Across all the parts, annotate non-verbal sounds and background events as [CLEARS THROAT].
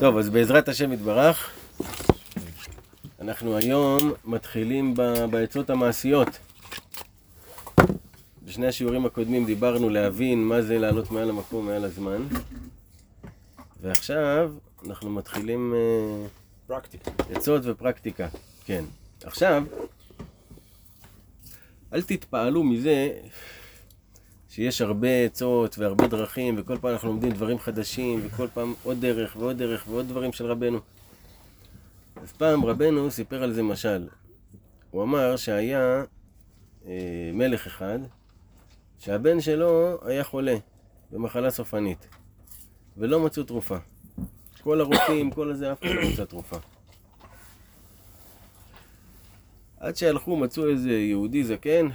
טוב, אז בעזרת השם יתברך, אנחנו היום מתחילים ב- בעצות המעשיות. בשני השיעורים הקודמים דיברנו להבין מה זה לעלות מעל המקום, מעל הזמן. ועכשיו אנחנו מתחילים אה, פרקטיקה. עצות ופרקטיקה. כן. עכשיו, אל תתפעלו מזה שיש הרבה עצות והרבה דרכים, וכל פעם אנחנו לומדים דברים חדשים, וכל פעם עוד דרך ועוד דרך ועוד דברים של רבנו. אז פעם רבנו סיפר על זה משל. הוא אמר שהיה אה, מלך אחד, שהבן שלו היה חולה במחלה סופנית, ולא מצאו תרופה. כל הרופאים, כל הזה, אף אחד לא מצא תרופה. עד שהלכו, מצאו איזה יהודי זקן,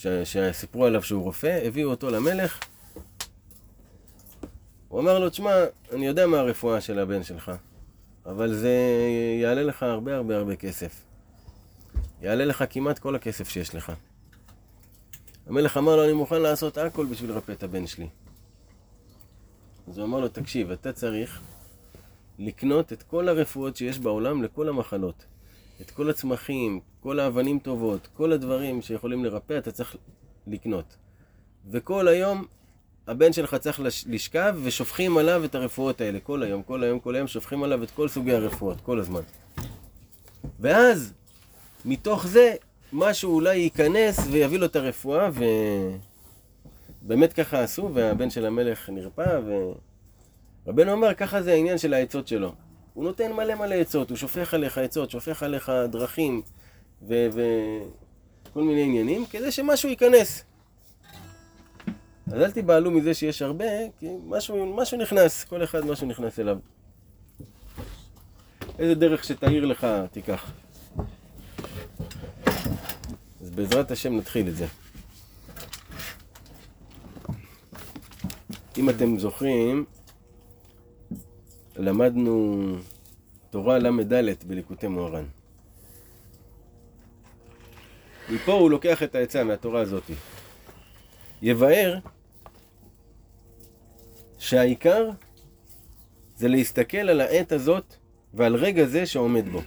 ש... שסיפרו עליו שהוא רופא, הביאו אותו למלך. הוא אמר לו, תשמע, אני יודע מה הרפואה של הבן שלך, אבל זה יעלה לך הרבה הרבה הרבה כסף. יעלה לך כמעט כל הכסף שיש לך. המלך אמר לו, אני מוכן לעשות הכל בשביל לרפא את הבן שלי. אז הוא אמר לו, תקשיב, אתה צריך לקנות את כל הרפואות שיש בעולם לכל המחלות. את כל הצמחים, כל האבנים טובות, כל הדברים שיכולים לרפא, אתה צריך לקנות. וכל היום הבן שלך צריך לש- לשכב ושופכים עליו את הרפואות האלה. כל היום, כל היום, כל היום שופכים עליו את כל סוגי הרפואות, כל הזמן. ואז, מתוך זה, משהו אולי ייכנס ויביא לו את הרפואה, ובאמת ככה עשו, והבן של המלך נרפא, ורבנו אומר, ככה זה העניין של העצות שלו. הוא נותן מלא מלא עצות, הוא שופך עליך עצות, שופך עליך דרכים וכל מיני עניינים, כדי שמשהו ייכנס. אז אל תיבהלו מזה שיש הרבה, כי משהו, משהו נכנס, כל אחד משהו נכנס אליו. איזה דרך שתאיר לך, תיקח. אז בעזרת השם נתחיל את זה. אם אתם זוכרים, למדנו תורה ל"ד בליקוטי מוהר"ן. מפה הוא לוקח את העצה מהתורה הזאת. יבאר שהעיקר זה להסתכל על העת הזאת ועל רגע זה שעומד בו.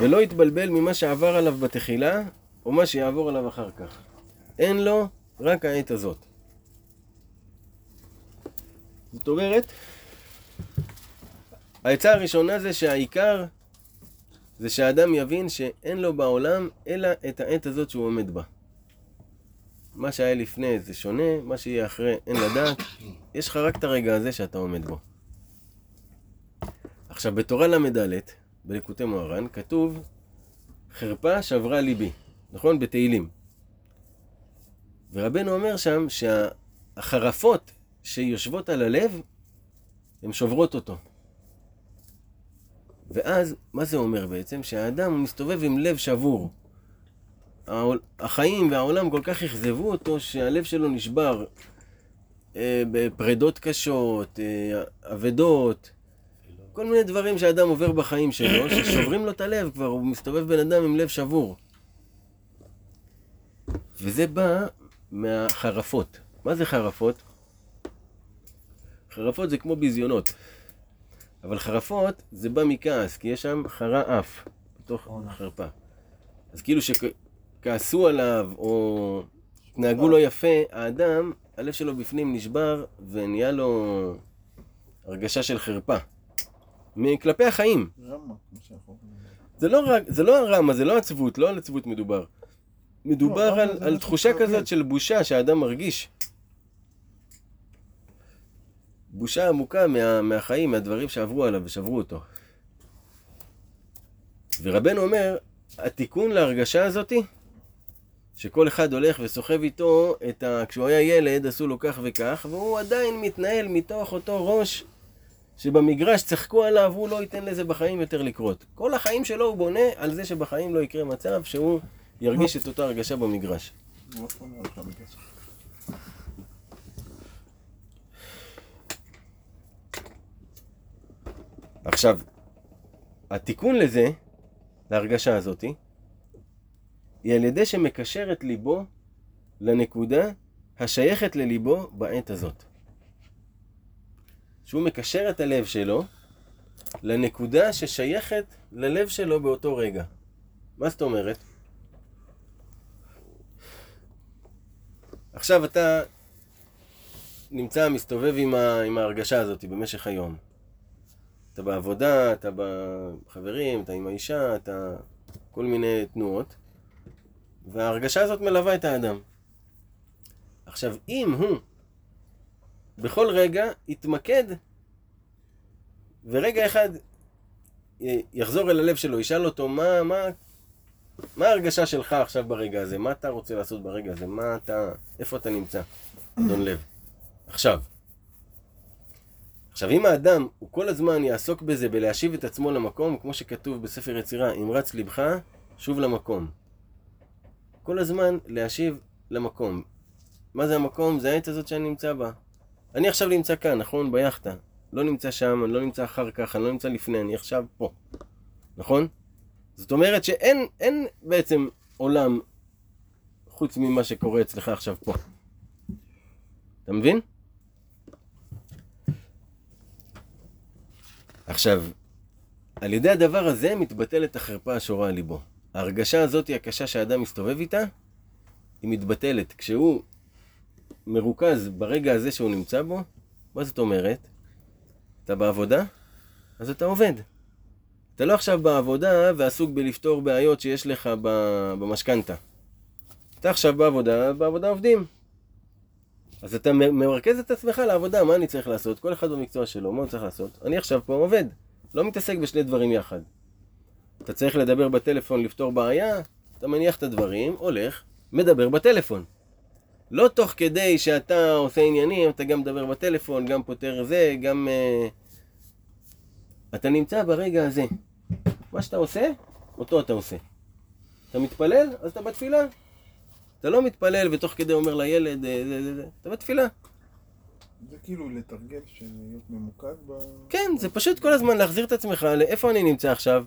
ולא יתבלבל ממה שעבר עליו בתחילה או מה שיעבור עליו אחר כך. אין לו רק העת הזאת. זאת אומרת, העצה הראשונה זה שהעיקר זה שהאדם יבין שאין לו בעולם אלא את העת הזאת שהוא עומד בה. מה שהיה לפני זה שונה, מה שיהיה אחרי אין לדעת. יש לך רק את הרגע הזה שאתה עומד בו. עכשיו, בתורה ל"ד, בליקוטי מוהר"ן, כתוב חרפה שברה ליבי, נכון? בתהילים. ורבנו אומר שם שהחרפות שיושבות על הלב, הן שוברות אותו. ואז, מה זה אומר בעצם? שהאדם מסתובב עם לב שבור. החיים והעולם כל כך אכזבו אותו שהלב שלו נשבר אה, בפרדות קשות, אה, אבדות, כל מיני דברים שאדם עובר בחיים שלו, [COUGHS] ששוברים לו את הלב כבר, הוא מסתובב בן אדם עם לב שבור. וזה בא מהחרפות. מה זה חרפות? חרפות זה כמו ביזיונות. אבל חרפות זה בא מכעס, כי יש שם חרה אף, בתוך חרפה. אז כאילו שכעסו עליו, או התנהגו לא יפה, האדם, הלב שלו בפנים נשבר, ונהיה לו הרגשה של חרפה. מכלפי החיים. רמה. זה לא רק, זה לא הרמה, זה לא עצבות, לא על עצבות מדובר. מדובר לא, על, תחושה כזאת אומר. של בושה שהאדם מרגיש. בושה עמוקה מה, מהחיים, מהדברים שעברו עליו ושברו אותו. ורבנו אומר, התיקון להרגשה הזאתי, שכל אחד הולך וסוחב איתו את ה... כשהוא היה ילד עשו לו כך וכך, והוא עדיין מתנהל מתוך אותו ראש שבמגרש צחקו עליו, הוא לא ייתן לזה בחיים יותר לקרות. כל החיים שלו הוא בונה על זה שבחיים לא יקרה מצב שהוא ירגיש את אותה הרגשה במגרש. הוא אף פעם לא הלך למגרש. עכשיו, התיקון לזה, להרגשה הזאתי, היא על ידי שמקשר את ליבו לנקודה השייכת לליבו בעת הזאת. שהוא מקשר את הלב שלו לנקודה ששייכת ללב שלו באותו רגע. מה זאת אומרת? עכשיו אתה נמצא, מסתובב עם, ה, עם ההרגשה הזאת במשך היום. אתה בעבודה, אתה בחברים, אתה עם האישה, אתה כל מיני תנועות, וההרגשה הזאת מלווה את האדם. עכשיו, אם הוא בכל רגע יתמקד, ורגע אחד יחזור אל הלב שלו, ישאל אותו, מה, מה, מה ההרגשה שלך עכשיו ברגע הזה? מה אתה רוצה לעשות ברגע הזה? מה אתה, איפה אתה נמצא, אדון לב? עכשיו. עכשיו, אם האדם, הוא כל הזמן יעסוק בזה, בלהשיב את עצמו למקום, כמו שכתוב בספר יצירה, אם רץ לבך, שוב למקום. כל הזמן להשיב למקום. מה זה המקום? זה העת הזאת שאני נמצא בה. אני עכשיו נמצא כאן, נכון? ביאכטה. לא נמצא שם, אני לא נמצא אחר כך, אני לא נמצא לפני, אני עכשיו פה. נכון? זאת אומרת שאין אין בעצם עולם חוץ ממה שקורה אצלך עכשיו פה. אתה מבין? עכשיו, על ידי הדבר הזה מתבטלת החרפה השורה על ליבו. ההרגשה הזאת, הקשה שהאדם מסתובב איתה, היא מתבטלת. כשהוא מרוכז ברגע הזה שהוא נמצא בו, מה זאת אומרת? אתה בעבודה? אז אתה עובד. אתה לא עכשיו בעבודה ועסוק בלפתור בעיות שיש לך במשכנתה. אתה עכשיו בעבודה, בעבודה עובדים. אז אתה מרכז את עצמך לעבודה, מה אני צריך לעשות? כל אחד במקצוע שלו, מה הוא צריך לעשות? אני עכשיו פה עובד, לא מתעסק בשני דברים יחד. אתה צריך לדבר בטלפון, לפתור בעיה, אתה מניח את הדברים, הולך, מדבר בטלפון. לא תוך כדי שאתה עושה עניינים, אתה גם מדבר בטלפון, גם פותר זה, גם... Uh, אתה נמצא ברגע הזה. מה שאתה עושה, אותו אתה עושה. אתה מתפלל, אז אתה בתפילה. אתה לא מתפלל ותוך כדי אומר לילד, זה, זה, זה, אתה בתפילה. זה כאילו לתרגל, להיות ממוקד ב... כן, זה פשוט כל הזמן להחזיר את עצמך לאיפה אני נמצא עכשיו.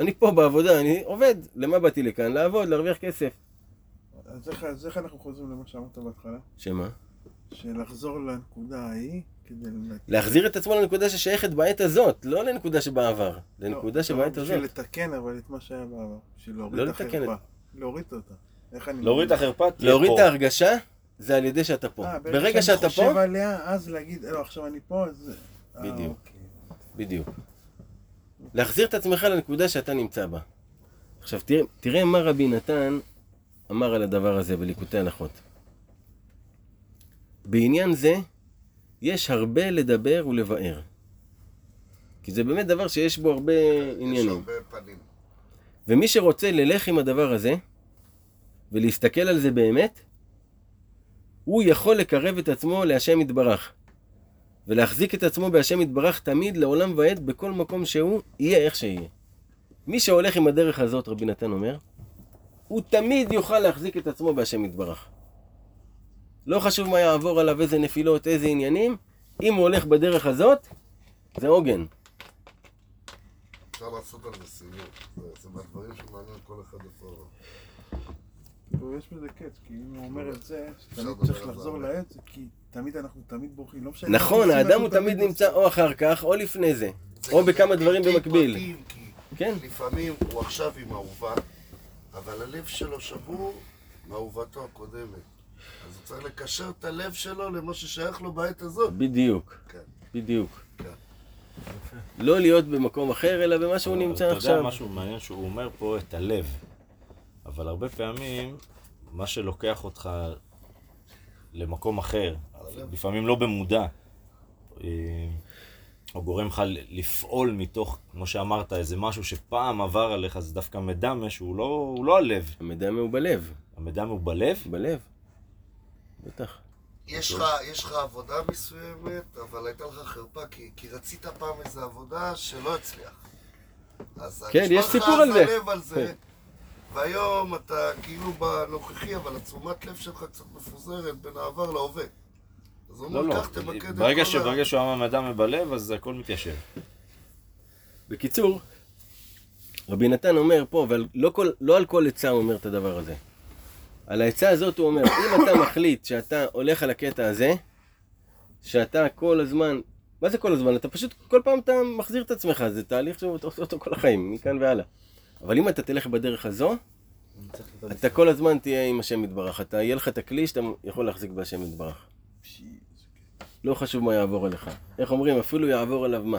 אני פה בעבודה, אני עובד. למה באתי לכאן? לעבוד, להרוויח כסף. אז איך, אז איך אנחנו חוזרים למה שאמרת בהתחלה? שמה? שלחזור לנקודה ההיא כדי... להחזיר את עצמו לנקודה ששייכת בעת הזאת, לא לנקודה שבעבר, לנקודה לא, שבעת לא, הזאת. בשביל לתקן אבל את מה שהיה בעבר, בשביל להוריד לא את לתקן החרפה. להוריד אותה. איך אני... להוריד את החרפה, תהיה להוריד פה. את ההרגשה, זה על ידי שאתה פה. אה, ברגע שאתה שאני חושב פה, עליה, אז להגיד, לא, עכשיו אני פה, אז... אה, בדיוק. אוקיי. בדיוק. להחזיר את עצמך לנקודה שאתה נמצא בה. עכשיו תראה, תראה מה רבי נתן אמר על הדבר הזה בליקוטי הלכות. בעניין זה יש הרבה לדבר ולבאר. כי זה באמת דבר שיש בו הרבה יש עניינים. הרבה פנים. ומי שרוצה ללך עם הדבר הזה, ולהסתכל על זה באמת, הוא יכול לקרב את עצמו להשם יתברך. ולהחזיק את עצמו בהשם יתברך תמיד לעולם ועד בכל מקום שהוא, יהיה איך שיהיה. מי שהולך עם הדרך הזאת, רבי נתן אומר, הוא תמיד יוכל להחזיק את עצמו בהשם יתברך. לא חשוב מה יעבור עליו, איזה נפילות, איזה עניינים, אם הוא הולך בדרך הזאת, זה עוגן. אפשר לעשות על זה סיור. זה- זה מהדברים שמעניין כל אחד איפה... כאילו, יש בזה קץ, כי אם הוא אומר את זה, שתמיד צריך לחזור. לעץ, זה כי תמיד אנחנו תמיד בורחים, לא משנה. נכון, האדם הוא תמיד. נמצא או אחר כך, או לפני זה. או בכמה דברים במקביל. כן. לפעמים הוא עכשיו עם אהובה, אבל הלב שלו שבור מאהובתו הקודמת. אז הוא צריך לקשר את הלב שלו למה ששייך לו בעת הזאת. בדיוק, כן. בדיוק. כן. לא להיות במקום אחר, אלא במה שהוא נמצא אתה יודע עכשיו. משהו מעניין שהוא אומר פה את הלב. אבל הרבה פעמים, מה שלוקח אותך למקום אחר, לפעמים לא במודע, אה, או גורם לך לפעול מתוך, כמו שאמרת, איזה משהו שפעם עבר עליך, זה דווקא מדמה שהוא לא, הוא לא הלב. המדמה הוא בלב. המדמה הוא בלב, בלב. בטח. יש לך, יש לך עבודה מסוימת, אבל הייתה לך חרפה, כי, כי רצית פעם איזו עבודה שלא הצליח. אז כן, יש סיפור אז על זה. על זה, כן. והיום אתה כאילו בנוכחי, אבל התשומת לב שלך קצת מפוזרת בין העבר להווה. אז הוא לא, אומר, לא, קח תמקד את ברגע כל ה- שברגע שהוא אמר מדמה בלב, אז הכל מתיישב. בקיצור, רבי נתן אומר פה, אבל לא, כל, לא על כל עצה הוא אומר את הדבר הזה. על העצה הזאת הוא אומר, אם אתה מחליט שאתה הולך על הקטע הזה, שאתה כל הזמן, מה זה כל הזמן? אתה פשוט, כל פעם אתה מחזיר את עצמך, זה תהליך שאתה עושה אותו כל החיים, מכאן והלאה. אבל אם אתה תלך בדרך הזו, אתה כל הזמן תהיה עם השם יתברך. אתה, יהיה לך את הכלי שאתה יכול להחזיק בהשם יתברך. לא חשוב מה יעבור עליך. איך אומרים? אפילו יעבור עליו מה.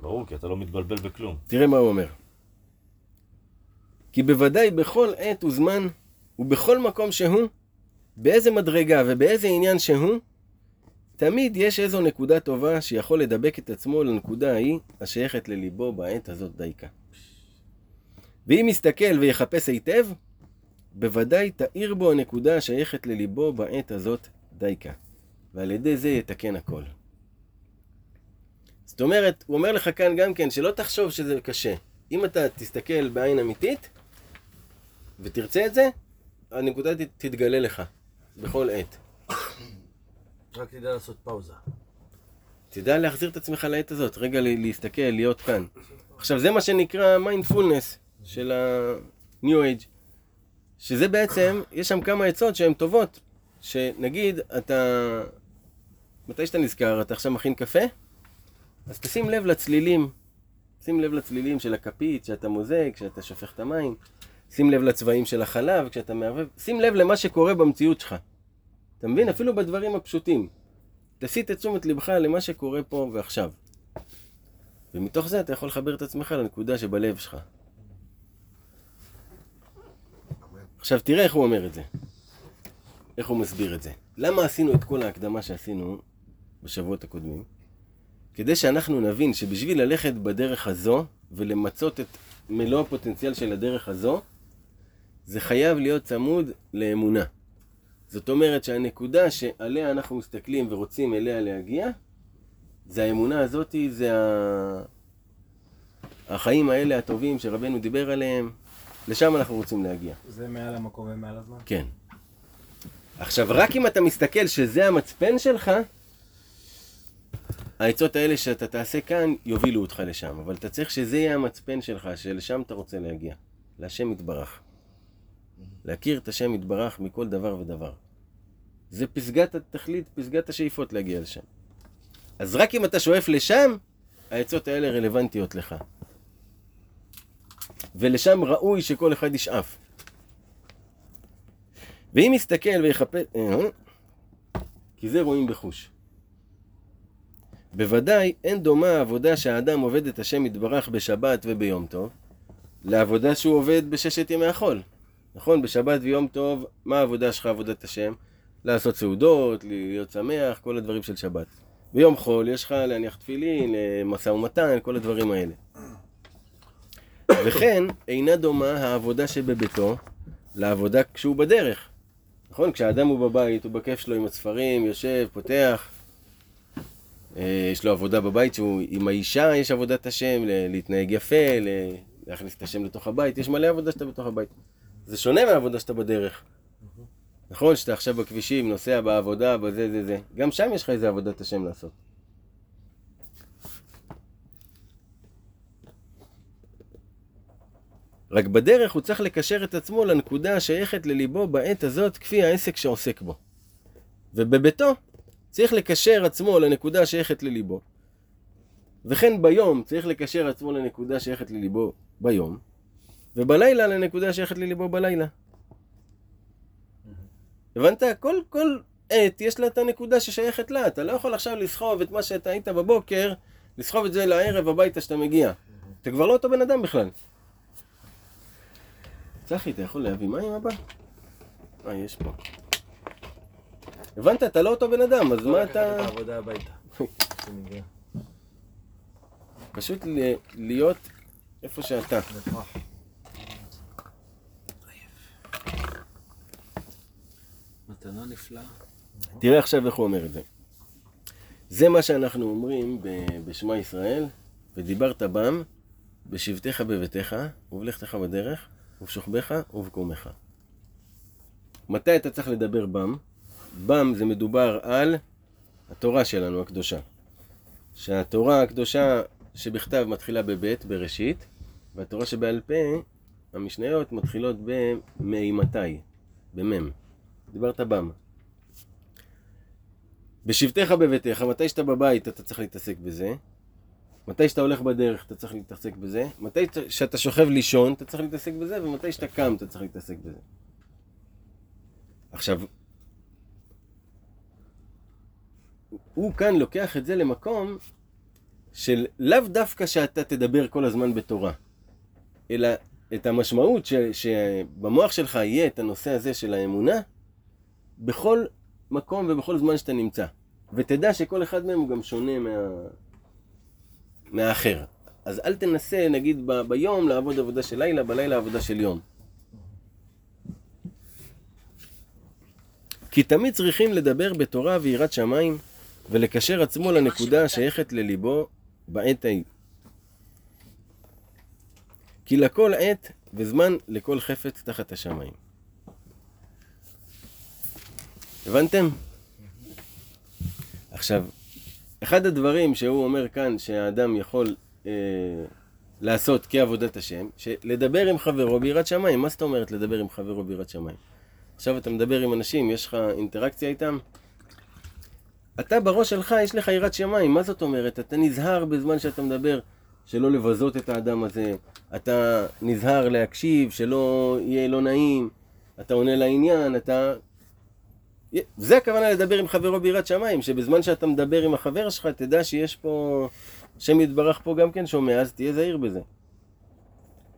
ברור, כי אתה לא מתבלבל בכלום. תראה מה הוא אומר. כי בוודאי בכל עת וזמן, ובכל מקום שהוא, באיזה מדרגה ובאיזה עניין שהוא, תמיד יש איזו נקודה טובה שיכול לדבק את עצמו לנקודה ההיא השייכת לליבו בעת הזאת דייקה. ואם יסתכל ויחפש היטב, בוודאי תאיר בו הנקודה השייכת לליבו בעת הזאת דייקה. ועל ידי זה יתקן הכל. זאת אומרת, הוא אומר לך כאן גם כן, שלא תחשוב שזה קשה. אם אתה תסתכל בעין אמיתית, ותרצה את זה, הנקודה תתגלה לך, בכל עת. רק תדע לעשות פאוזה. תדע להחזיר את עצמך לעת הזאת, רגע להסתכל, להיות כאן. עכשיו, זה מה שנקרא מיינדפולנס של ה-New Age. שזה בעצם, יש שם כמה עצות שהן טובות. שנגיד, אתה... מתי שאתה נזכר, אתה עכשיו מכין קפה? אז תשים לב לצלילים. שים לב לצלילים של הכפית, שאתה מוזג, כשאתה שופך את המים. שים לב לצבעים של החלב, כשאתה מערבב. שים לב למה שקורה במציאות שלך. אתה מבין? אפילו בדברים הפשוטים. תסיט את תשומת לבך למה שקורה פה ועכשיו. ומתוך זה אתה יכול לחבר את עצמך לנקודה שבלב שלך. עכשיו תראה איך הוא אומר את זה. איך הוא מסביר את זה. למה עשינו את כל ההקדמה שעשינו בשבועות הקודמים? כדי שאנחנו נבין שבשביל ללכת בדרך הזו ולמצות את מלוא הפוטנציאל של הדרך הזו, זה חייב להיות צמוד לאמונה. זאת אומרת שהנקודה שעליה אנחנו מסתכלים ורוצים אליה להגיע, זה האמונה הזאתי, זה ה... החיים האלה הטובים שרבנו דיבר עליהם, לשם אנחנו רוצים להגיע. זה מעל המקום ומעל הזמן? כן. עכשיו, רק אם אתה מסתכל שזה המצפן שלך, העצות האלה שאתה תעשה כאן יובילו אותך לשם. אבל אתה צריך שזה יהיה המצפן שלך, שלשם אתה רוצה להגיע. להשם יתברך. להכיר את השם יתברך מכל דבר ודבר. זה פסגת התכלית, פסגת השאיפות להגיע לשם. אז רק אם אתה שואף לשם, העצות האלה רלוונטיות לך. ולשם ראוי שכל אחד ישאף. ואם יסתכל ויחפש... אה, כי זה רואים בחוש. בוודאי אין דומה העבודה שהאדם עובד את השם יתברך בשבת וביום טוב, לעבודה שהוא עובד בששת ימי החול. נכון? בשבת ויום טוב, מה העבודה שלך, עבודת השם? לעשות סעודות, להיות שמח, כל הדברים של שבת. ביום חול יש לך להניח תפילין, משא ומתן, כל הדברים האלה. וכן, אינה דומה העבודה שבביתו לעבודה כשהוא בדרך. נכון? כשהאדם הוא בבית, הוא בכיף שלו עם הספרים, יושב, פותח. אה, יש לו עבודה בבית שהוא עם האישה, יש עבודת השם, להתנהג יפה, להכניס את השם לתוך הבית, יש מלא עבודה שאתה בתוך הבית. זה שונה מהעבודה שאתה בדרך. נכון? שאתה עכשיו בכבישים, נוסע בעבודה, בזה, זה, זה. גם שם יש לך איזה עבודת השם לעשות. רק בדרך הוא צריך לקשר את עצמו לנקודה השייכת לליבו בעת הזאת כפי העסק שעוסק בו. ובביתו צריך לקשר עצמו לנקודה השייכת לליבו. וכן ביום צריך לקשר עצמו לנקודה שייכת לליבו ביום, ובלילה לנקודה שייכת לליבו בלילה. הבנת? כל, כל עת יש לה את הנקודה ששייכת לה. אתה לא יכול עכשיו לסחוב את מה שאתה היית בבוקר, לסחוב את זה לערב הביתה שאתה מגיע. אתה כבר לא אותו בן אדם בכלל. צחי, אתה יכול להביא מים הבא? אה, יש פה. הבנת? אתה לא אותו בן אדם, אז מה אתה... פשוט להיות איפה שאתה. מתנה נפלאה. תראה עכשיו איך הוא אומר את זה. זה מה שאנחנו אומרים בשמע ישראל, ודיברת בם, בשבתך בביתך, ובלכתך בדרך, ובשוכבך ובקומך. מתי אתה צריך לדבר בם? בם זה מדובר על התורה שלנו, הקדושה. שהתורה הקדושה שבכתב מתחילה בבית, בראשית, והתורה שבעל פה, המשניות מתחילות במאימתי, במם. דיברת בם. בשבתך בביתך, מתי שאתה בבית אתה צריך להתעסק בזה, מתי שאתה הולך בדרך אתה צריך להתעסק בזה, מתי שאתה שוכב לישון אתה צריך להתעסק בזה, ומתי שאתה קם אתה צריך להתעסק בזה. עכשיו, הוא כאן לוקח את זה למקום של לאו דווקא שאתה תדבר כל הזמן בתורה, אלא את המשמעות ש, שבמוח שלך יהיה את הנושא הזה של האמונה בכל מקום ובכל זמן שאתה נמצא. ותדע שכל אחד מהם הוא גם שונה מה... מהאחר. אז אל תנסה, נגיד, ב... ביום לעבוד עבודה של לילה, בלילה עבודה של יום. כי תמיד צריכים לדבר בתורה ויראת שמיים ולקשר עצמו לנקודה השייכת לליבו בעת ההיא. כי לכל עת וזמן לכל חפץ תחת השמיים. הבנתם? עכשיו, אחד הדברים שהוא אומר כאן שהאדם יכול אה, לעשות כעבודת השם, שלדבר עם חברו ביראת שמיים. מה זאת אומרת לדבר עם חברו ביראת שמיים? עכשיו אתה מדבר עם אנשים, יש לך אינטראקציה איתם? אתה בראש שלך, יש לך יראת שמיים, מה זאת אומרת? אתה נזהר בזמן שאתה מדבר שלא לבזות את האדם הזה, אתה נזהר להקשיב, שלא יהיה לא נעים, אתה עונה לעניין, אתה... זה הכוונה לדבר עם חברו ביראת שמיים, שבזמן שאתה מדבר עם החבר שלך, תדע שיש פה... השם יתברך פה גם כן שומע, אז תהיה זהיר בזה.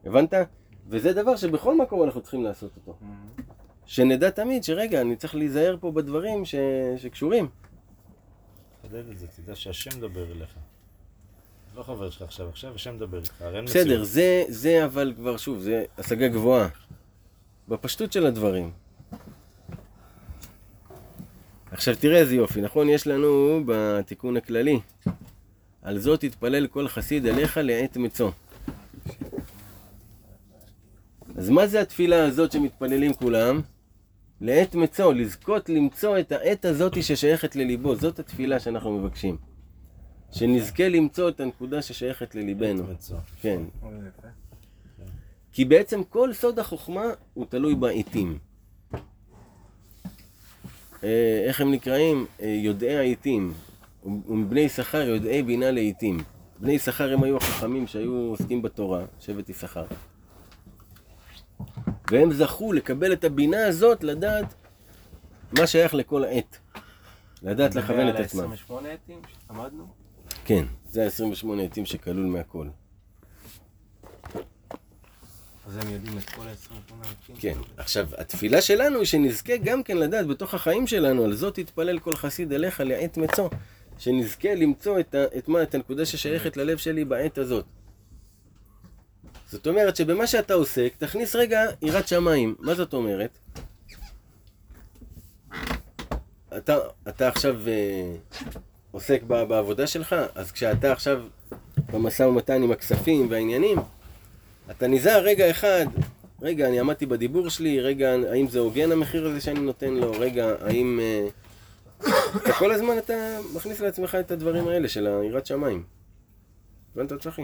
הבנת? וזה דבר שבכל מקום אנחנו צריכים לעשות אותו. שנדע תמיד שרגע, אני צריך להיזהר פה בדברים ש... שקשורים. תחדד את זה, תדע שהשם מדבר אליך. לא חבר שלך עכשיו, עכשיו השם מדבר איתך, הרי אין מציאות. בסדר, זה, זה אבל כבר, שוב, זה השגה גבוהה. בפשטות של הדברים. עכשיו תראה איזה יופי, נכון? יש לנו בתיקון הכללי, על זאת יתפלל כל חסיד אליך לעת מצוא. אז מה זה התפילה הזאת שמתפללים כולם? לעת מצוא, לזכות למצוא את העת הזאת ששייכת לליבו, זאת התפילה שאנחנו מבקשים. שנזכה למצוא את הנקודה ששייכת לליבנו. כן. כי בעצם כל סוד החוכמה הוא תלוי בעיתים. אה, איך הם נקראים? אה, יודעי העיתים. ומבני יששכר יודעי בינה לעיתים. בני יששכר הם היו החכמים שהיו עוסקים בתורה, שבט יששכר. והם זכו לקבל את הבינה הזאת, לדעת מה שייך לכל עת. לדעת לכוון את עצמם. 28 עטים שעמדנו? כן, זה ה-28 עטים שכלול מהכל. אז הם יודעים את כל ה-28 עטים? כן. עכשיו, התפילה שלנו היא שנזכה גם כן לדעת בתוך החיים שלנו, על זאת יתפלל כל חסיד אליך לעת מצוא. שנזכה למצוא את, ה, את מה, את הנקודה ששייכת ללב שלי בעת הזאת. זאת אומרת שבמה שאתה עוסק, תכניס רגע יראת שמיים. מה זאת אומרת? אתה, אתה עכשיו אה, עוסק ב, בעבודה שלך, אז כשאתה עכשיו במשא ומתן עם הכספים והעניינים, אתה נזהר רגע אחד, רגע, אני עמדתי בדיבור שלי, רגע, האם זה הוגן המחיר הזה שאני נותן לו, רגע, האם... אה, אתה כל הזמן אתה מכניס לעצמך את הדברים האלה של היראת שמיים. הבנת צחי?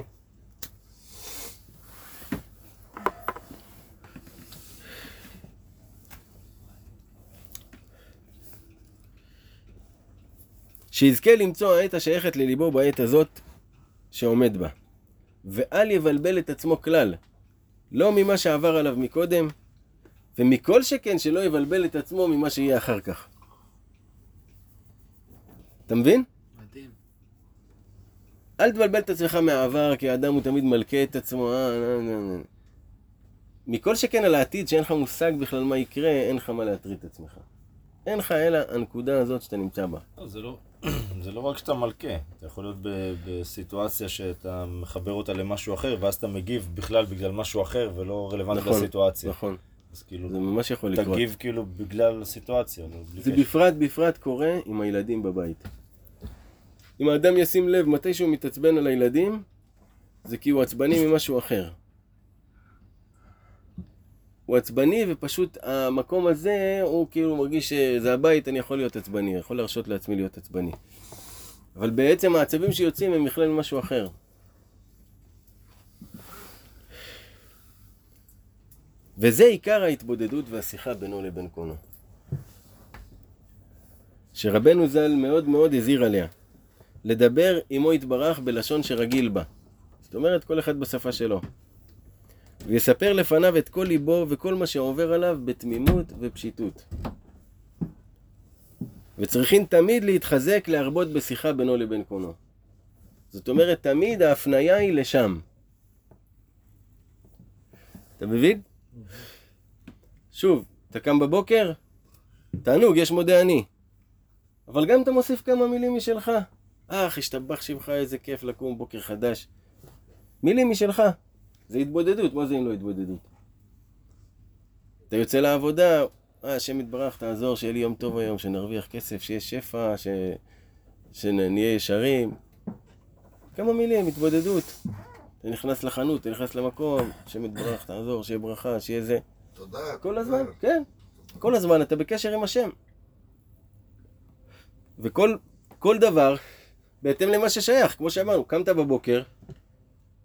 שיזכה למצוא העת השייכת לליבו בעת הזאת שעומד בה. ואל יבלבל את עצמו כלל, לא ממה שעבר עליו מקודם, ומכל שכן שלא יבלבל את עצמו ממה שיהיה אחר כך. אתה מבין? מדהים. אל תבלבל את עצמך מהעבר, כי האדם הוא תמיד מלכה את עצמו. אה, אה, אה, אה. מכל שכן על העתיד, שאין לך מושג בכלל מה יקרה, אין לך מה להטריד את עצמך. אין לך אלא הנקודה הזאת שאתה נמצא בה. לא, זה לא, [CLEARS THROAT] זה לא רק שאתה מלכה, אתה יכול להיות בסיטואציה שאתה מחבר אותה למשהו אחר, ואז אתה מגיב בכלל בגלל משהו אחר ולא רלוונטי נכון, לסיטואציה. נכון, אז כאילו, זה ממש יכול לקרות. תגיב כאילו בגלל הסיטואציה. לא, זה קשר. בפרט בפרט קורה עם הילדים בבית. אם האדם ישים לב מתי שהוא מתעצבן על הילדים, זה כי הוא עצבני ממשהו אחר. הוא עצבני ופשוט המקום הזה הוא כאילו מרגיש שזה הבית, אני יכול להיות עצבני, יכול להרשות לעצמי להיות עצבני. אבל בעצם העצבים שיוצאים הם בכלל ממשהו אחר. וזה עיקר ההתבודדות והשיחה בינו לבין קונו. שרבנו ז"ל מאוד מאוד הזהיר עליה. לדבר עמו יתברך בלשון שרגיל בה. זאת אומרת, כל אחד בשפה שלו. ויספר לפניו את כל ליבו וכל מה שעובר עליו בתמימות ופשיטות. וצריכים תמיד להתחזק להרבות בשיחה בינו לבין קונו. זאת אומרת, תמיד ההפניה היא לשם. אתה מבין? שוב, אתה קם בבוקר, תענוג, יש מודה אני. אבל גם אתה מוסיף כמה מילים משלך. אך, השתבח שמך, איזה כיף לקום בוקר חדש. מילים משלך. זה התבודדות, מה זה אם לא התבודדות? אתה יוצא לעבודה, אה, השם יתברך, תעזור, שיהיה לי יום טוב היום, שנרוויח כסף, שיהיה שפע, ש... שנהיה ישרים. כמה מילים, התבודדות. אתה נכנס לחנות, אתה נכנס למקום, השם יתברך, תעזור, שיהיה ברכה, שיהיה זה. תודה. כל הזמן, כן. כל הזמן אתה בקשר עם השם. וכל כל דבר בהתאם למה ששייך, כמו שאמרנו, קמת בבוקר,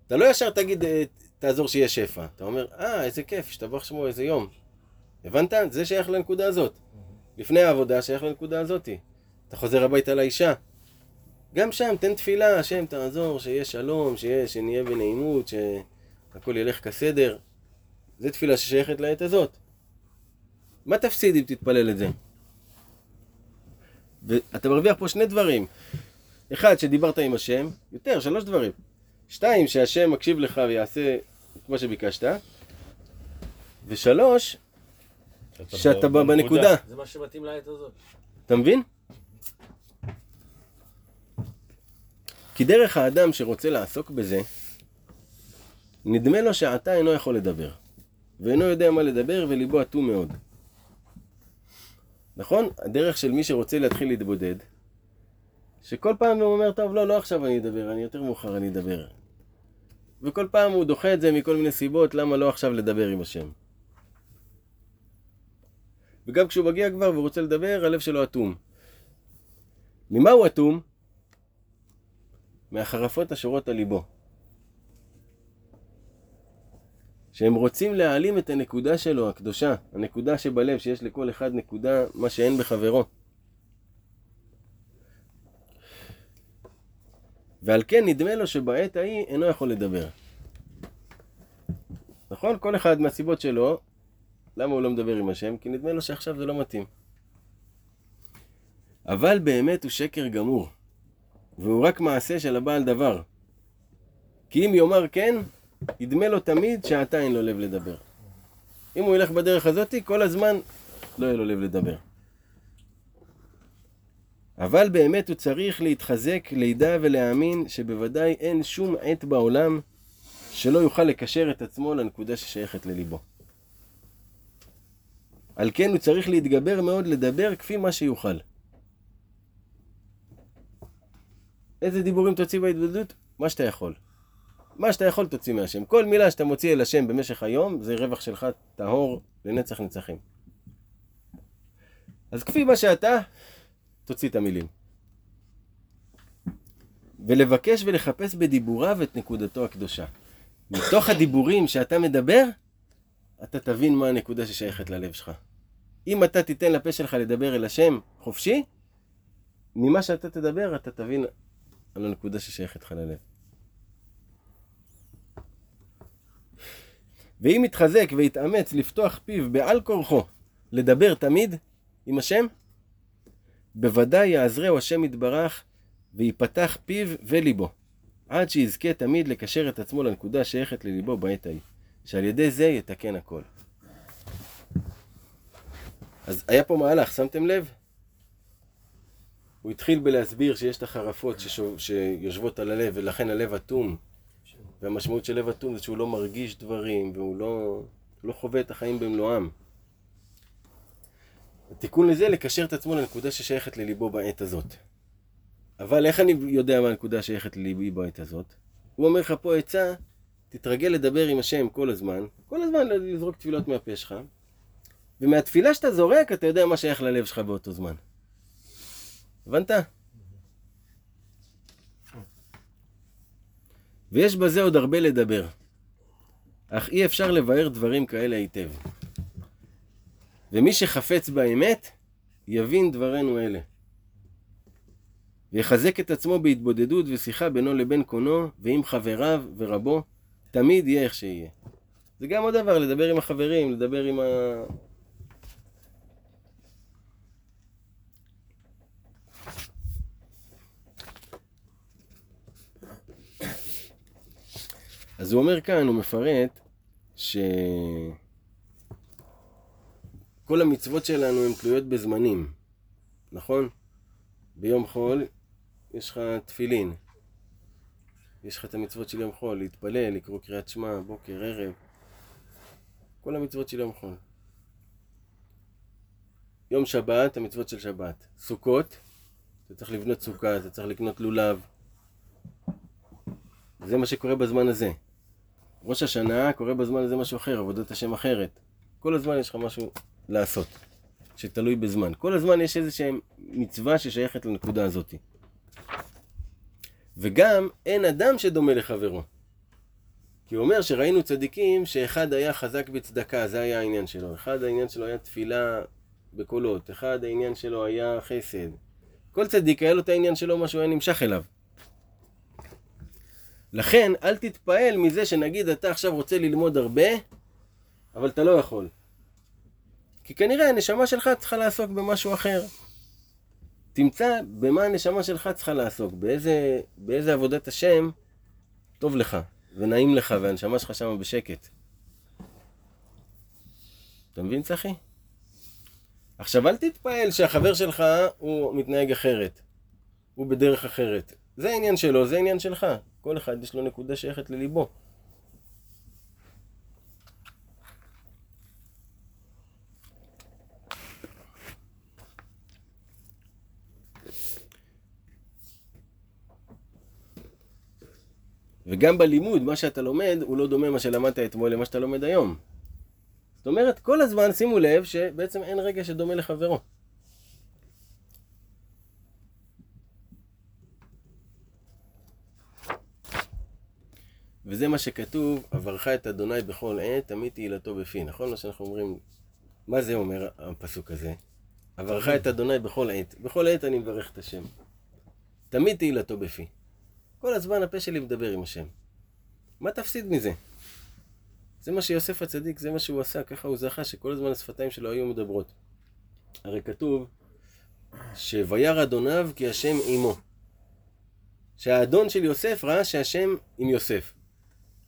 אתה לא ישר תגיד, אה, תעזור שיהיה שפע. אתה אומר, אה, איזה כיף, השתבח שמו, איזה יום. הבנת? זה שייך לנקודה הזאת. לפני העבודה שייך לנקודה הזאתי. אתה חוזר הביתה לאישה. גם שם, תן תפילה, השם תעזור, שיהיה שלום, שיהיה, שנהיה בנעימות, שהכל ילך כסדר. זו תפילה ששייכת לעת הזאת. מה תפסיד אם תתפלל את זה? ואתה מרוויח פה שני דברים. אחד, שדיברת עם השם, יותר, שלוש דברים. שתיים, שהשם מקשיב לך ויעשה מה שביקשת. ושלוש, שאתה בנקודה. זה מה שמתאים לעת הזאת. אתה מבין? כי דרך האדם שרוצה לעסוק בזה, נדמה לו שעתה אינו יכול לדבר. ואינו יודע מה לדבר וליבו אטום מאוד. נכון? הדרך של מי שרוצה להתחיל להתבודד, שכל פעם הוא אומר, טוב, לא, לא עכשיו אני אדבר, אני יותר מאוחר אני אדבר. וכל פעם הוא דוחה את זה מכל מיני סיבות, למה לא עכשיו לדבר עם השם. וגם כשהוא מגיע כבר והוא רוצה לדבר, הלב שלו אטום. ממה הוא אטום? מהחרפות השורות על ליבו. שהם רוצים להעלים את הנקודה שלו, הקדושה, הנקודה שבלב, שיש לכל אחד נקודה, מה שאין בחברו. ועל כן נדמה לו שבעת ההיא אינו יכול לדבר. נכון? כל אחד מהסיבות שלו, למה הוא לא מדבר עם השם? כי נדמה לו שעכשיו זה לא מתאים. אבל באמת הוא שקר גמור, והוא רק מעשה של הבעל דבר. כי אם יאמר כן, ידמה לו תמיד שעתה אין לו לב לדבר. אם הוא ילך בדרך הזאתי, כל הזמן לא יהיה לו לב לדבר. אבל באמת הוא צריך להתחזק, לידע ולהאמין שבוודאי אין שום עת בעולם שלא יוכל לקשר את עצמו לנקודה ששייכת לליבו. על כן הוא צריך להתגבר מאוד לדבר כפי מה שיוכל. איזה דיבורים תוציא בהתבודדות? מה שאתה יכול. מה שאתה יכול תוציא מהשם. כל מילה שאתה מוציא אל השם במשך היום, זה רווח שלך טהור לנצח נצחים. אז כפי מה שאתה, תוציא את המילים. ולבקש ולחפש בדיבוריו את נקודתו הקדושה. מתוך הדיבורים שאתה מדבר, אתה תבין מה הנקודה ששייכת ללב שלך. אם אתה תיתן לפה שלך לדבר אל השם חופשי, ממה שאתה תדבר אתה תבין על הנקודה ששייכת לך ללב. ואם יתחזק ויתאמץ לפתוח פיו בעל כורחו לדבר תמיד עם השם, בוודאי יעזרהו השם יתברך ויפתח פיו וליבו, עד שיזכה תמיד לקשר את עצמו לנקודה השייכת לליבו בעת ההיא, שעל ידי זה יתקן הכל. אז היה פה מהלך, שמתם לב? הוא התחיל בלהסביר שיש את החרפות ששו, שיושבות על הלב ולכן הלב אטום והמשמעות של לב אטום זה שהוא לא מרגיש דברים והוא לא, לא חווה את החיים במלואם. התיקון לזה לקשר את עצמו לנקודה ששייכת לליבו בעת הזאת. אבל איך אני יודע מה הנקודה שייכת לליבי בעת הזאת? הוא אומר לך פה עצה, תתרגל לדבר עם השם כל הזמן, כל הזמן לזרוק תפילות מהפה שלך, ומהתפילה שאתה זורק אתה יודע מה שייך ללב שלך באותו זמן. הבנת? ויש בזה עוד הרבה לדבר, אך אי אפשר לבאר דברים כאלה היטב. ומי שחפץ באמת, יבין דברינו אלה. ויחזק את עצמו בהתבודדות ושיחה בינו לבין קונו, ועם חבריו ורבו, תמיד יהיה איך שיהיה. זה גם עוד דבר, לדבר עם החברים, לדבר עם ה... אז הוא אומר כאן, הוא מפרט, שכל המצוות שלנו הן תלויות בזמנים, נכון? ביום חול יש לך תפילין, יש לך את המצוות של יום חול, להתפלל, לקרוא קריאת שמע, בוקר, ערב, כל המצוות של יום חול. יום שבת, המצוות של שבת. סוכות, אתה צריך לבנות סוכה, אתה צריך לקנות לולב. זה מה שקורה בזמן הזה. ראש השנה קורה בזמן הזה משהו אחר, עבודת השם אחרת. כל הזמן יש לך משהו לעשות, שתלוי בזמן. כל הזמן יש איזושהי מצווה ששייכת לנקודה הזאת. וגם אין אדם שדומה לחברו. כי הוא אומר שראינו צדיקים שאחד היה חזק בצדקה, זה היה העניין שלו. אחד העניין שלו היה תפילה בקולות, אחד העניין שלו היה חסד. כל צדיק היה לו את העניין שלו, מה שהוא היה נמשך אליו. לכן, אל תתפעל מזה שנגיד אתה עכשיו רוצה ללמוד הרבה, אבל אתה לא יכול. כי כנראה הנשמה שלך צריכה לעסוק במשהו אחר. תמצא במה הנשמה שלך צריכה לעסוק, באיזה, באיזה עבודת השם טוב לך, ונעים לך, והנשמה שלך שמה בשקט. אתה מבין, צחי? עכשיו, אל תתפעל שהחבר שלך הוא מתנהג אחרת. הוא בדרך אחרת. זה העניין שלו, זה העניין שלך. כל אחד יש לו נקודה שייכת לליבו. וגם בלימוד, מה שאתה לומד, הוא לא דומה מה שלמדת אתמול למה שאתה לומד היום. זאת אומרת, כל הזמן שימו לב שבעצם אין רגע שדומה לחברו. וזה מה שכתוב, עברך את אדוני בכל עת, תמיד תהילתו בפי. נכון מה שאנחנו אומרים? מה זה אומר הפסוק הזה? עברך את אדוני בכל עת. בכל עת אני מברך את השם. תמיד תהילתו בפי. כל הזמן הפה שלי מדבר עם השם. מה תפסיד מזה? זה מה שיוסף הצדיק, זה מה שהוא עשה, ככה הוא זכה שכל הזמן השפתיים שלו היו מדברות. הרי כתוב שויר אדוניו כי השם עמו. שהאדון של יוסף ראה שהשם עם יוסף.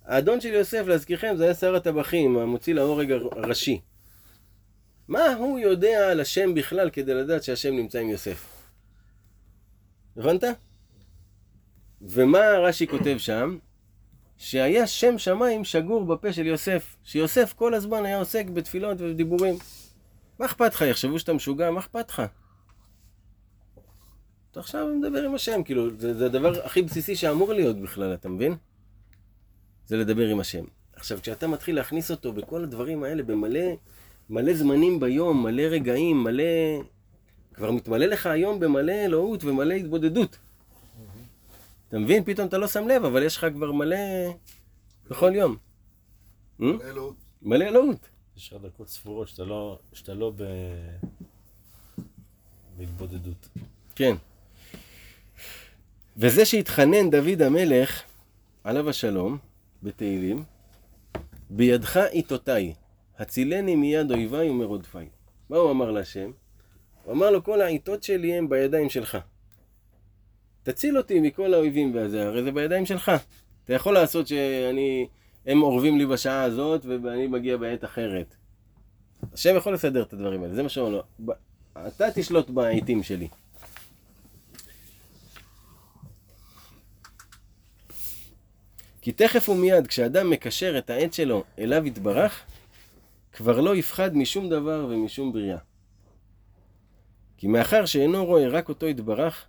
האדון של יוסף, להזכירכם, זה היה שר הטבחים, המוציא להורג הראשי. מה הוא יודע על השם בכלל כדי לדעת שהשם נמצא עם יוסף? הבנת? ומה רש"י כותב שם? שהיה שם שמיים שגור בפה של יוסף, שיוסף כל הזמן היה עוסק בתפילות ובדיבורים. מה אכפת לך? יחשבו שאתה משוגע, מה אכפת לך? אתה עכשיו מדבר עם השם, כאילו, זה, זה הדבר הכי בסיסי שאמור להיות בכלל, אתה מבין? זה לדבר עם השם. עכשיו, כשאתה מתחיל להכניס אותו בכל הדברים האלה, במלא מלא זמנים ביום, מלא רגעים, מלא... כבר מתמלא לך היום במלא אלוהות ומלא התבודדות. אתה מבין? פתאום אתה לא שם לב, אבל יש לך כבר מלא בכל יום. אלוהות. מלא אלוהות. יש לך דקות ספורות שאתה לא, שאתה לא ב... בהתבודדות. כן. וזה שהתחנן דוד המלך, עליו השלום, בתהילים, בידך עיתותיי, הצילני מיד אויביי ומרודפיי. מה הוא אמר להשם? הוא אמר לו, כל העיתות שלי הם בידיים שלך. תציל אותי מכל האויבים והזה, הרי זה בידיים שלך. אתה יכול לעשות שאני, הם אורבים לי בשעה הזאת ואני מגיע בעת אחרת. השם יכול לסדר את הדברים האלה, זה מה שאומר לו. אתה תשלוט בעיתים שלי. כי תכף ומיד כשאדם מקשר את העט שלו אליו יתברך, כבר לא יפחד משום דבר ומשום בריאה. כי מאחר שאינו רואה רק אותו יתברך,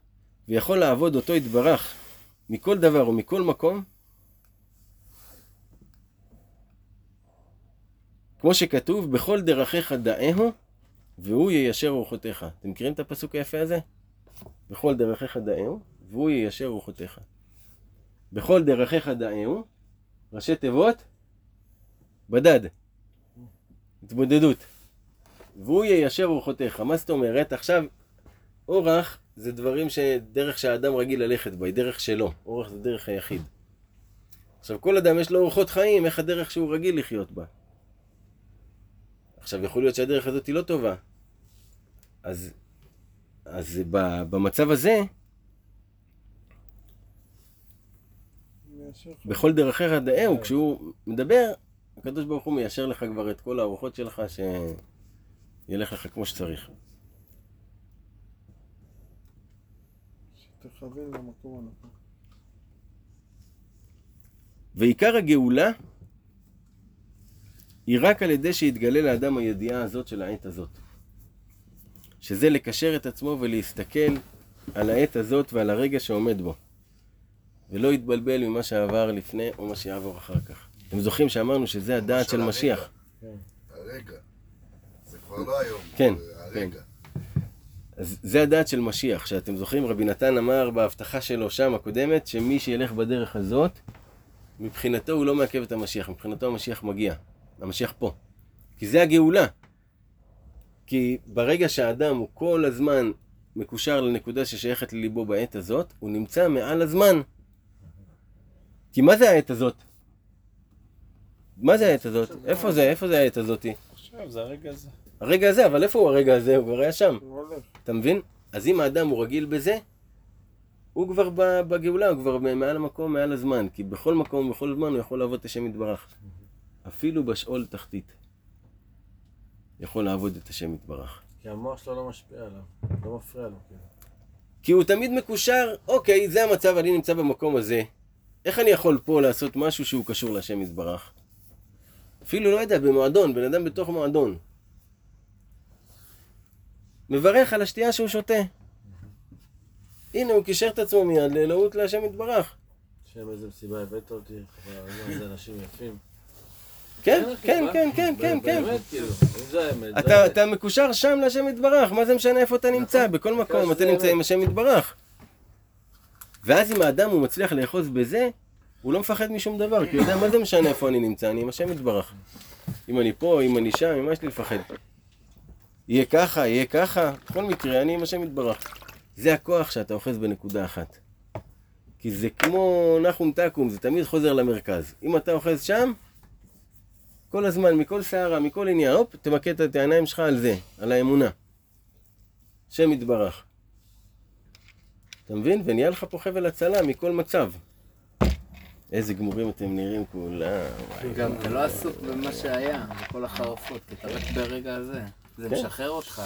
ויכול לעבוד אותו יתברך מכל דבר ומכל מקום, כמו שכתוב, בכל דרכיך דאהו, והוא יישר רוחותיך. אתם מכירים את הפסוק היפה הזה? בכל דרכיך דאהו, והוא יישר רוחותיך. בכל דרכיך דאהו, ראשי תיבות, בדד, התבודדות. והוא יישר רוחותיך. מה זאת אומרת? עכשיו, אורח זה דברים שדרך שהאדם רגיל ללכת בה, היא דרך שלו. אורח זה דרך היחיד. עכשיו, כל אדם יש לו אורחות חיים, איך הדרך שהוא רגיל לחיות בה. עכשיו, יכול להיות שהדרך הזאת היא לא טובה. אז, אז ב- במצב הזה. בכל דרכיך דאהו, כשהוא מדבר, הקדוש ברוך הוא מיישר לך כבר את כל הארוחות שלך, שילך לך כמו שצריך. שתכוון למקום הנכון. ועיקר הגאולה היא רק על ידי שיתגלה לאדם הידיעה הזאת של העת הזאת. שזה לקשר את עצמו ולהסתכל על העת הזאת ועל הרגע שעומד בו. ולא יתבלבל ממה שעבר לפני או מה שיעבור אחר כך. אתם זוכרים שאמרנו שזה הדעת של. משיח. הרגע. זה כבר לא היום. כן, הרגע. אז זה הדעת של משיח, שאתם זוכרים, רבי נתן אמר בהבטחה שלו שם הקודמת, שמי שילך בדרך הזאת, מבחינתו הוא לא מעכב את המשיח, מבחינתו המשיח מגיע. המשיח פה. כי זה הגאולה. כי ברגע שהאדם הוא כל הזמן מקושר לנקודה ששייכת לליבו בעת הזאת, הוא נמצא מעל הזמן. כי מה זה העת הזאת? מה זה העת הזאת? איפה זה? איפה זה העת הזאתי? עכשיו זה הרגע הזה. הרגע הזה, אבל איפה הוא הרגע הזה? הוא כבר היה שם. הוא הולך. אתה מבין? אז אם האדם הוא רגיל בזה, הוא כבר בגאולה, הוא כבר מעל המקום, מעל הזמן. כי בכל מקום, בכל זמן הוא יכול לעבוד את השם יתברך. אפילו בשאול תחתית. יכול לעבוד את השם יתברך. כי המוח שלו לא משפיע עליו, לא מפריע לו. כאילו. כי הוא תמיד מקושר, אוקיי, זה המצב, אני נמצא במקום הזה. איך אני יכול פה לעשות משהו שהוא קשור להשם יתברך? אפילו לא יודע, במועדון, בן אדם בתוך מועדון. מברך על השתייה שהוא שותה. הנה, הוא קישר את עצמו מיד לאלוהות להשם יתברך. שם איזה מסיבה הבאת אותי, חבל איזה אנשים יפים. כן, כן, מה? כן, כן, כן, כן. באמת, כאילו, זה האמת. אתה, מקושר שם להשם יתברך, מה זה משנה איפה אתה נמצא? בכל מקום כן, אתה נמצא. עם השם יתברך. ואז אם האדם הוא מצליח לאחוז בזה, הוא לא מפחד משום דבר, כי הוא יודע מה זה משנה איפה אני נמצא, אני עם השם יתברך. אם אני פה, אם אני שם, ממה יש לי לפחד? יהיה ככה, יהיה ככה, בכל מקרה, אני עם השם יתברך. זה הכוח שאתה אוחז בנקודה אחת. כי זה כמו נחום תקום, זה תמיד חוזר למרכז. אם אתה אוחז שם, כל הזמן, מכל שערה, מכל עניין, הופ, תמקד את העיניים שלך על זה, על האמונה. השם יתברך. אתה מבין? ונהיה לך פה חבל הצלה מכל מצב. איזה גמורים אתם נראים כולם. גם אתה לא עסוק במה שהיה, בכל החרפות, כי אתה רק ברגע הזה. זה כן. משחרר אותך.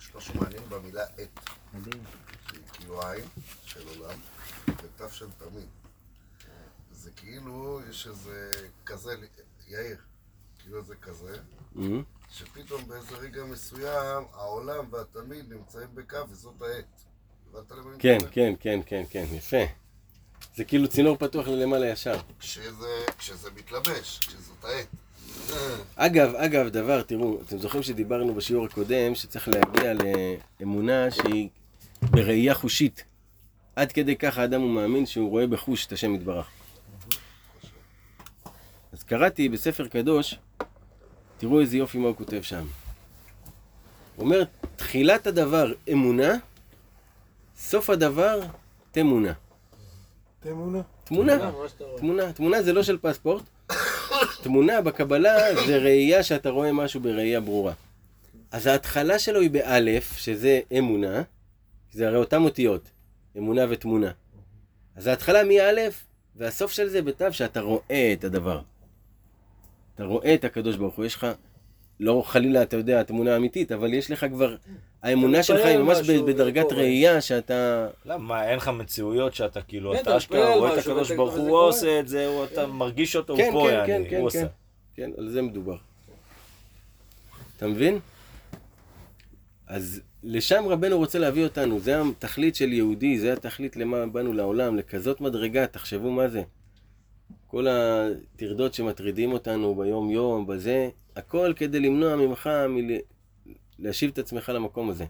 יש משהו מעניין במילה עת. מדהים. שהיא כאילו עין של עולם, ותו של תמיד. זה כאילו, יש איזה כזה, יאיר, כאילו זה כזה, שפתאום באיזה רגע מסוים, העולם והתמיד נמצאים בקו וזאת העת. כן? כן, כן, כן, כן, יפה. זה כאילו צינור פתוח ללמעלה ישר. כשזה, כשזה מתלבש, כשזאת העת. אגב, אגב, דבר, תראו, אתם זוכרים שדיברנו בשיעור הקודם שצריך להגיע לאמונה שהיא בראייה חושית. עד כדי כך האדם הוא מאמין שהוא רואה בחוש את השם יתברך. אז קראתי בספר קדוש, תראו איזה יופי מה הוא כותב שם. הוא אומר, תחילת הדבר אמונה, סוף הדבר תמונה. תמונה. תמונה. תמונה, תמונה זה לא של פספורט. תמונה בקבלה זה ראייה שאתה רואה משהו בראייה ברורה. אז ההתחלה שלו היא באלף, שזה אמונה, זה הרי אותן אותיות, אמונה ותמונה. אז ההתחלה מאלף, והסוף של זה בתו שאתה רואה את הדבר. אתה רואה את הקדוש ברוך הוא, יש לך, לא חלילה, אתה יודע, התמונה האמיתית, אבל יש לך כבר, האמונה שלך היא ממש בדרגת. ראייה שאתה... למה, אין לך מציאויות שאתה כאילו, כן, אתה אתה אשכרה רואה את הקדוש ברוך הוא, עושה את זה, אתה מרגיש אותו, הוא כן, פה, כן, יעני, כן, כן, הוא כן. עושה. כן, על זה מדובר. אתה מבין? אז לשם רבנו רוצה להביא אותנו, זה התכלית של יהודי, זה התכלית למה באנו לעולם, לכזאת מדרגה, תחשבו מה זה. כל הטרדות שמטרידים אותנו ביום יום, בזה, הכל כדי למנוע ממך מל... להשיב את עצמך למקום הזה.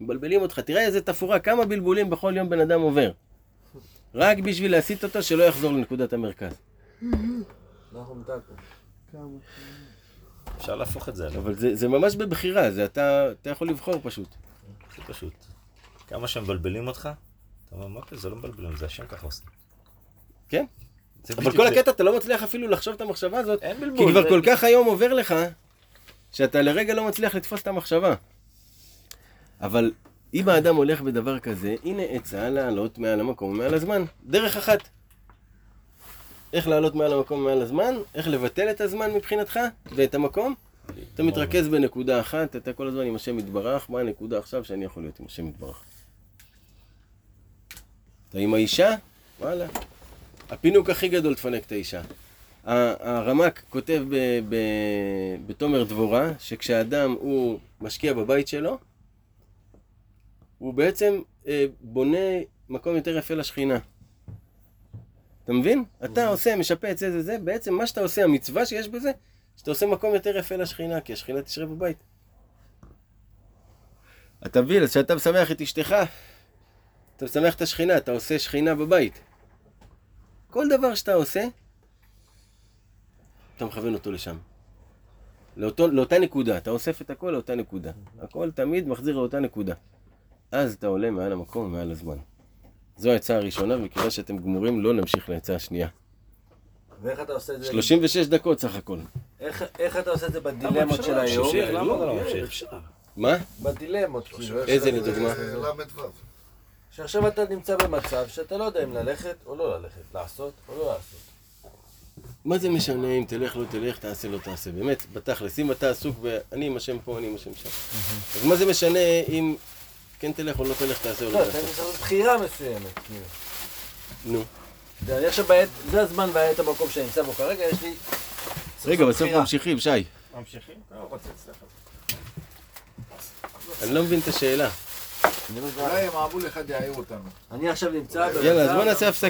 מבלבלים אותך, תראה איזה תפאורה, כמה בלבולים בכל יום בן אדם עובר. רק בשביל להסיט אותו שלא יחזור לנקודת המרכז. אפשר להפוך את זה עליו, אבל זה, זה ממש בבחירה, זה אתה, אתה יכול לבחור פשוט. הכי פשוט. כמה שמבלבלים אותך, אתה אומר, מה זה לא מבלבלים, זה השם ככה עושה. כן. אבל כל. הקטע, אתה לא מצליח אפילו לחשוב את המחשבה הזאת, כי. כבר כל כך היום עובר לך, שאתה לרגע לא מצליח לתפוס את המחשבה. אבל אם האדם הולך בדבר כזה, הנה עצה לעלות מעל המקום ומעל הזמן. דרך אחת. איך לעלות מעל המקום ומעל הזמן? איך לבטל את הזמן מבחינתך ואת המקום? אתה מתרכז בנקודה אחת, אתה כל הזמן עם השם יתברך, מה הנקודה עכשיו שאני יכול להיות עם השם יתברך? אתה עם האישה? וואלה. הפינוק הכי גדול תפנק את האישה. ה- הרמ"ק כותב ב- ב- בתומר דבורה, שכשאדם הוא משקיע בבית שלו, הוא בעצם אה, בונה מקום יותר יפה לשכינה. אתה מבין? אתה עושה, משפץ, זה זה זה, בעצם מה שאתה עושה, המצווה שיש בזה, שאתה עושה מקום יותר יפה לשכינה, כי השכינה תשרה בבית. אתה מבין, אז כשאתה משמח את אשתך, אתה משמח את השכינה, אתה עושה שכינה בבית. כל דבר שאתה עושה, אתה מכוון אותו לשם. לאותו, לאותה נקודה, אתה אוסף את הכל לאותה נקודה. הכל תמיד מחזיר לאותה נקודה. אז אתה עולה מעל המקום ומעל הזמן. זו העצה הראשונה, וכיוון שאתם גמורים, לא נמשיך לעצה השנייה. ואיך אתה עושה את זה? 36 דקות סך הכל. איך- איך אתה עושה את זה בדילמות של היום? למה אתה לא ממשיך? מה? בדילמות, כאילו. איזה לדוגמה? זה ל"ו. שעכשיו אתה נמצא במצב שאתה לא יודע אם ללכת או לא ללכת, לעשות או לא לעשות. מה זה משנה אם תלך, לא תלך, תעשה, לא תעשה. באמת, בתכלס, אם אתה עסוק ב... אני עם השם פה, אני עם השם שם. אז מה זה משנה אם כן תלך או לא תלך, תעשה או לא, לא אתה תעשה? צריך לעשות בחירה מסוימת, כאילו. נו. אני עכשיו בעת, זה הזמן והעת המקום שאני נמצא בו כרגע, יש לי... רגע, בסוף. ממשיכים, שי. ממשיכים? לא, רוצה אצלך. אני לא מבין את השאלה. אני אומר, אולי המעבול אחד יעיר אותנו. אני עכשיו נמצא. יאללה, אז בוא נעשה הפסקה.